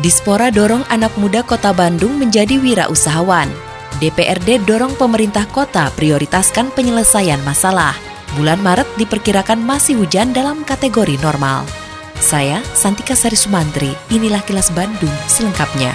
Dispora dorong anak muda kota Bandung menjadi wirausahawan. DPRD dorong pemerintah kota prioritaskan penyelesaian masalah. Bulan Maret diperkirakan masih hujan dalam kategori normal. Saya, Santika Sari Sumantri, inilah kilas Bandung selengkapnya.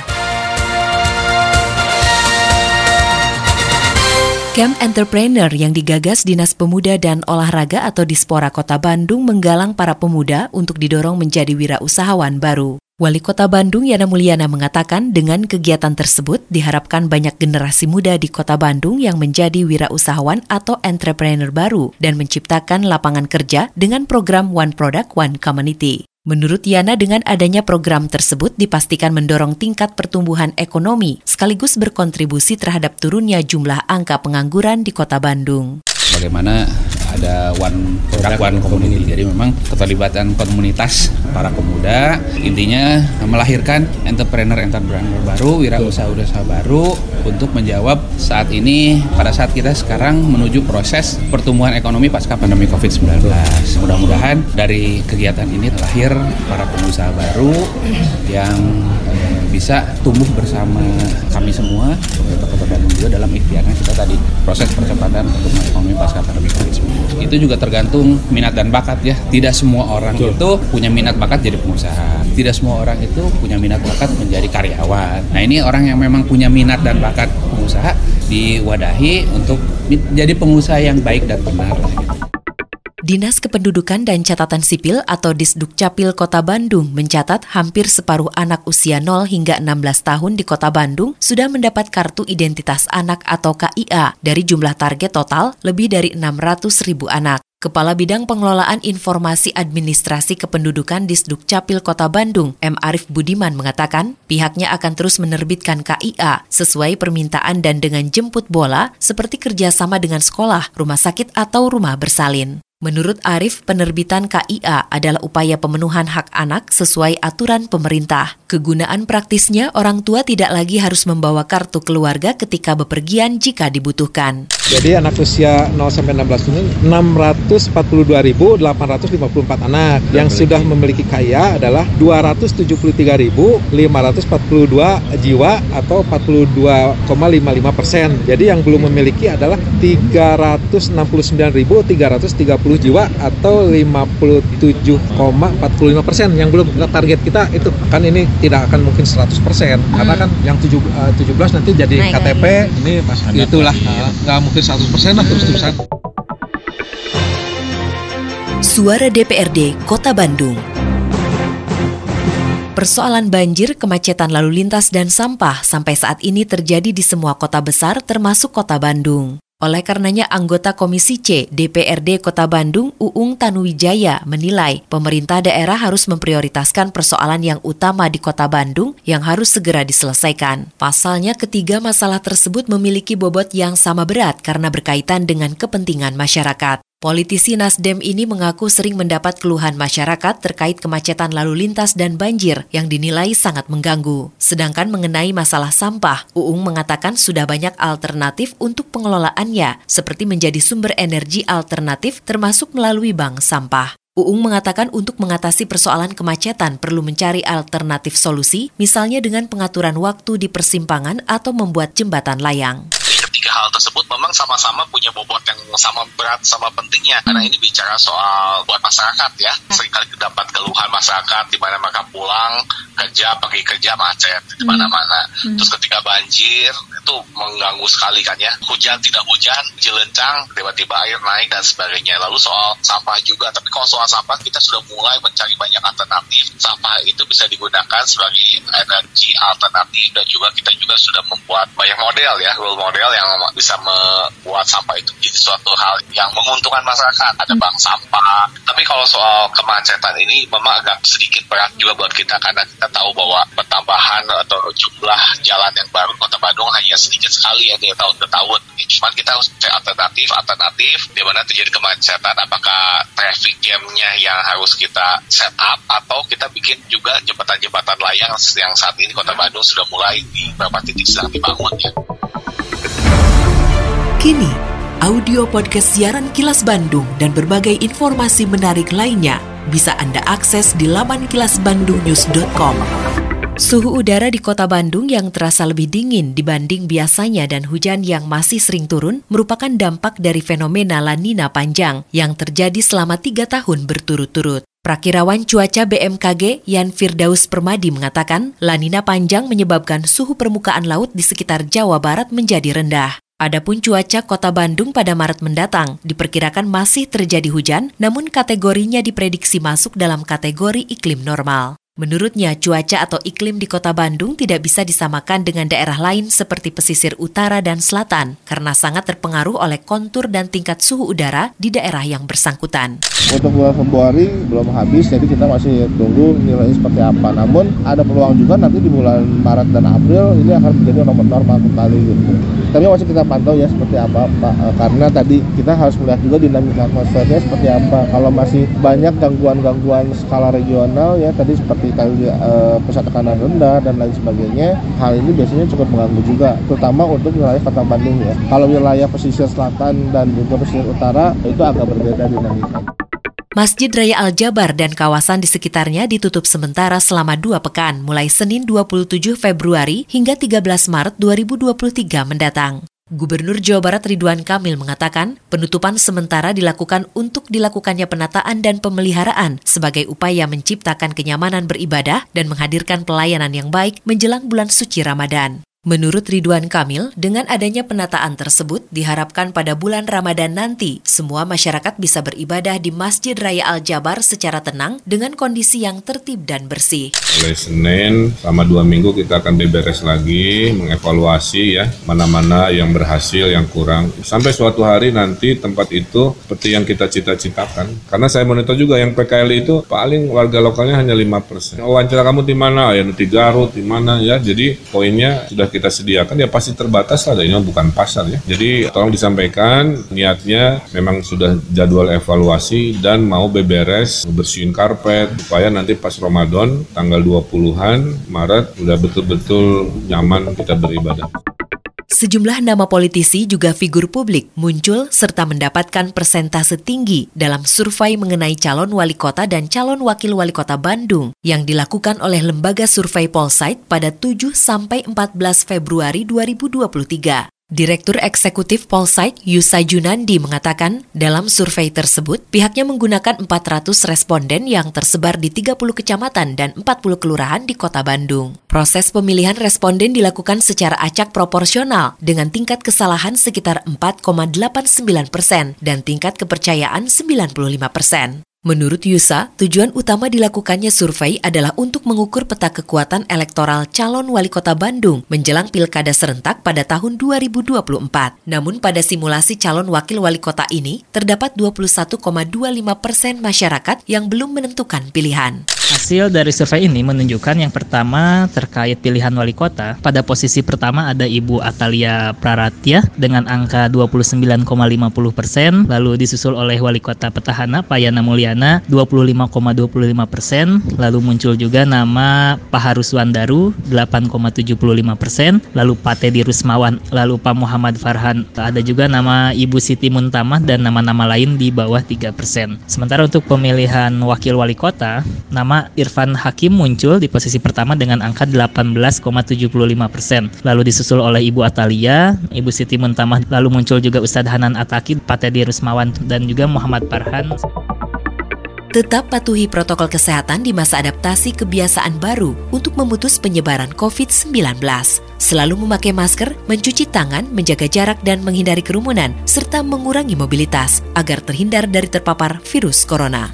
Camp Entrepreneur yang digagas Dinas Pemuda dan Olahraga atau Dispora Kota Bandung menggalang para pemuda untuk didorong menjadi wirausahawan baru. Wali Kota Bandung Yana Mulyana mengatakan dengan kegiatan tersebut diharapkan banyak generasi muda di Kota Bandung yang menjadi wirausahawan atau entrepreneur baru dan menciptakan lapangan kerja dengan program One Product One Community. Menurut Yana, dengan adanya program tersebut dipastikan mendorong tingkat pertumbuhan ekonomi sekaligus berkontribusi terhadap turunnya jumlah angka pengangguran di Kota Bandung. Bagaimana ada one product one community. Jadi memang keterlibatan komunitas para pemuda intinya melahirkan entrepreneur-entrepreneur baru, wirausaha-wirausaha baru untuk menjawab saat ini pada saat kita sekarang menuju proses pertumbuhan ekonomi pasca pandemi Covid-19. Mudah-mudahan dari kegiatan ini lahir para pengusaha baru yang eh, bisa tumbuh bersama kami semua pemerintah Kota Bandung juga dalam ikhtiarnya kita tadi proses percepatan pertumbuhan ekonomi pasca pandemi Covid-19 itu juga tergantung minat dan bakat ya. Tidak semua orang Betul. itu punya minat bakat jadi pengusaha. Tidak semua orang itu punya minat bakat menjadi karyawan. Nah ini orang yang memang punya minat dan bakat pengusaha diwadahi untuk jadi pengusaha yang baik dan benar. Dinas Kependudukan dan Catatan Sipil atau Disdukcapil Kota Bandung mencatat hampir separuh anak usia 0 hingga 16 tahun di Kota Bandung sudah mendapat kartu identitas anak atau KIA dari jumlah target total lebih dari 600 ribu anak. Kepala Bidang Pengelolaan Informasi Administrasi Kependudukan Disdukcapil Kota Bandung, M. Arif Budiman mengatakan, pihaknya akan terus menerbitkan KIA sesuai permintaan dan dengan jemput bola seperti kerjasama dengan sekolah, rumah sakit atau rumah bersalin. Menurut Arif, penerbitan KIA adalah upaya pemenuhan hak anak sesuai aturan pemerintah. Kegunaan praktisnya, orang tua tidak lagi harus membawa kartu keluarga ketika bepergian jika dibutuhkan. Jadi anak usia 0 sampai 16 ini 642.854 anak. Yang sudah memiliki KIA adalah 273.542 jiwa atau 42,55 persen. Jadi yang belum memiliki adalah 369.330 jiwa atau 57,45 persen yang belum target kita itu kan ini tidak akan mungkin 100 persen hmm. karena kan yang 7, 17 eh, nanti jadi Naik KTP lagi. ini pas itulah eh, nggak mungkin 100 persen lah terus-terusan. Suara DPRD Kota Bandung. Persoalan banjir, kemacetan lalu lintas, dan sampah sampai saat ini terjadi di semua kota besar termasuk kota Bandung. Oleh karenanya anggota Komisi C DPRD Kota Bandung Uung Tanuwijaya menilai pemerintah daerah harus memprioritaskan persoalan yang utama di Kota Bandung yang harus segera diselesaikan. Pasalnya ketiga masalah tersebut memiliki bobot yang sama berat karena berkaitan dengan kepentingan masyarakat. Politisi Nasdem ini mengaku sering mendapat keluhan masyarakat terkait kemacetan lalu lintas dan banjir yang dinilai sangat mengganggu. Sedangkan mengenai masalah sampah, Uung mengatakan sudah banyak alternatif untuk pengelolaannya, seperti menjadi sumber energi alternatif termasuk melalui bank sampah. Uung mengatakan untuk mengatasi persoalan kemacetan perlu mencari alternatif solusi, misalnya dengan pengaturan waktu di persimpangan atau membuat jembatan layang hal tersebut memang sama-sama punya bobot yang sama berat sama pentingnya. Karena ini bicara soal buat masyarakat ya. Seringkali dapat keluhan masyarakat di mana mereka pulang kerja pergi kerja macet di mana-mana. Hmm. terus ketika banjir itu mengganggu sekali kan ya. Hujan tidak hujan jelencang tiba-tiba air naik dan sebagainya. Lalu soal sampah juga. Tapi kalau soal sampah kita sudah mulai mencari banyak alternatif. Sampah itu bisa digunakan sebagai energi alternatif. Dan juga kita juga sudah membuat banyak model ya. Role model yang bisa membuat sampah itu jadi suatu hal yang menguntungkan masyarakat. Ada bank sampah. Tapi kalau soal kemacetan ini memang agak sedikit berat juga buat kita karena kita tahu bahwa pertambahan atau jumlah jalan yang baru Kota Bandung hanya sedikit sekali ya dari tahun ke tahun. Cuman kita harus cek alternatif, alternatif di mana terjadi kemacetan. Apakah traffic jamnya yang harus kita set up atau kita bikin juga jembatan-jembatan layang yang saat ini Kota Bandung sudah mulai di beberapa titik sedang dibangun ya. Kini, audio podcast siaran Kilas Bandung dan berbagai informasi menarik lainnya bisa Anda akses di laman kilasbandungnews.com. Suhu udara di kota Bandung yang terasa lebih dingin dibanding biasanya dan hujan yang masih sering turun merupakan dampak dari fenomena La Nina panjang yang terjadi selama tiga tahun berturut-turut. Prakirawan cuaca BMKG Yan Firdaus Permadi mengatakan, La Nina panjang menyebabkan suhu permukaan laut di sekitar Jawa Barat menjadi rendah. Adapun cuaca kota Bandung pada Maret mendatang diperkirakan masih terjadi hujan, namun kategorinya diprediksi masuk dalam kategori iklim normal. Menurutnya, cuaca atau iklim di kota Bandung tidak bisa disamakan dengan daerah lain seperti pesisir utara dan selatan karena sangat terpengaruh oleh kontur dan tingkat suhu udara di daerah yang bersangkutan. Untuk bulan Februari belum habis, jadi kita masih tunggu nilainya seperti apa. Namun ada peluang juga nanti di bulan Maret dan April ini akan menjadi nomor normal kembali gitu. Tapi masih kita pantau ya seperti apa Pak, eh, karena tadi kita harus melihat juga dinamika atmosfernya seperti apa. Kalau masih banyak gangguan-gangguan skala regional ya tadi seperti seperti kali uh, pusat tekanan rendah dan lain sebagainya hal ini biasanya cukup mengganggu juga terutama untuk wilayah kota Bandung ya kalau wilayah pesisir selatan dan juga pesisir utara itu agak berbeda dinamika Masjid Raya Al-Jabar dan kawasan di sekitarnya ditutup sementara selama dua pekan, mulai Senin 27 Februari hingga 13 Maret 2023 mendatang. Gubernur Jawa Barat Ridwan Kamil mengatakan penutupan sementara dilakukan untuk dilakukannya penataan dan pemeliharaan sebagai upaya menciptakan kenyamanan beribadah dan menghadirkan pelayanan yang baik menjelang bulan suci Ramadan. Menurut Ridwan Kamil, dengan adanya penataan tersebut diharapkan pada bulan Ramadan nanti semua masyarakat bisa beribadah di Masjid Raya Al-Jabar secara tenang dengan kondisi yang tertib dan bersih. Mulai Senin selama dua minggu kita akan beberes lagi, mengevaluasi ya mana-mana yang berhasil, yang kurang. Sampai suatu hari nanti tempat itu seperti yang kita cita-citakan. Karena saya monitor juga yang PKL itu paling warga lokalnya hanya 5%. Wawancara kamu di mana? Ya di Garut, di mana ya. Jadi poinnya sudah sediakan ya pasti terbatas lah, ini bukan pasar ya. Jadi tolong disampaikan niatnya memang sudah jadwal evaluasi dan mau beberes, bersihin karpet supaya nanti pas Ramadan tanggal 20-an Maret udah betul-betul nyaman kita beribadah. Sejumlah nama politisi juga figur publik muncul serta mendapatkan persentase tinggi dalam survei mengenai calon wali kota dan calon wakil wali kota Bandung yang dilakukan oleh lembaga survei Polsite pada 7 sampai 14 Februari 2023. Direktur Eksekutif Polsite Yusa Junandi mengatakan dalam survei tersebut pihaknya menggunakan 400 responden yang tersebar di 30 kecamatan dan 40 kelurahan di kota Bandung. Proses pemilihan responden dilakukan secara acak proporsional dengan tingkat kesalahan sekitar 4,89 persen dan tingkat kepercayaan 95 persen. Menurut Yusa, tujuan utama dilakukannya survei adalah untuk mengukur peta kekuatan elektoral calon wali kota Bandung menjelang pilkada serentak pada tahun 2024. Namun pada simulasi calon wakil wali kota ini, terdapat 21,25 persen masyarakat yang belum menentukan pilihan. Hasil dari survei ini menunjukkan yang pertama terkait pilihan wali kota. Pada posisi pertama ada Ibu Atalia Praratya dengan angka 29,50 persen, lalu disusul oleh wali kota petahana Payana Mulyana 25,25 persen, lalu muncul juga nama Pak Haruswan Daru 8,75 persen, lalu Pak Teddy Rusmawan, lalu Pak Muhammad Farhan. Ada juga nama Ibu Siti Muntamah dan nama-nama lain di bawah 3 persen. Sementara untuk pemilihan wakil wali kota, nama Irfan Hakim muncul di posisi pertama dengan angka 18,75 persen. Lalu disusul oleh Ibu Atalia, Ibu Siti Muntamah, lalu muncul juga Ustadz Hanan Ataki, Patedi Rusmawan, dan juga Muhammad Parhan. Tetap patuhi protokol kesehatan di masa adaptasi kebiasaan baru untuk memutus penyebaran COVID-19. Selalu memakai masker, mencuci tangan, menjaga jarak dan menghindari kerumunan, serta mengurangi mobilitas agar terhindar dari terpapar virus corona.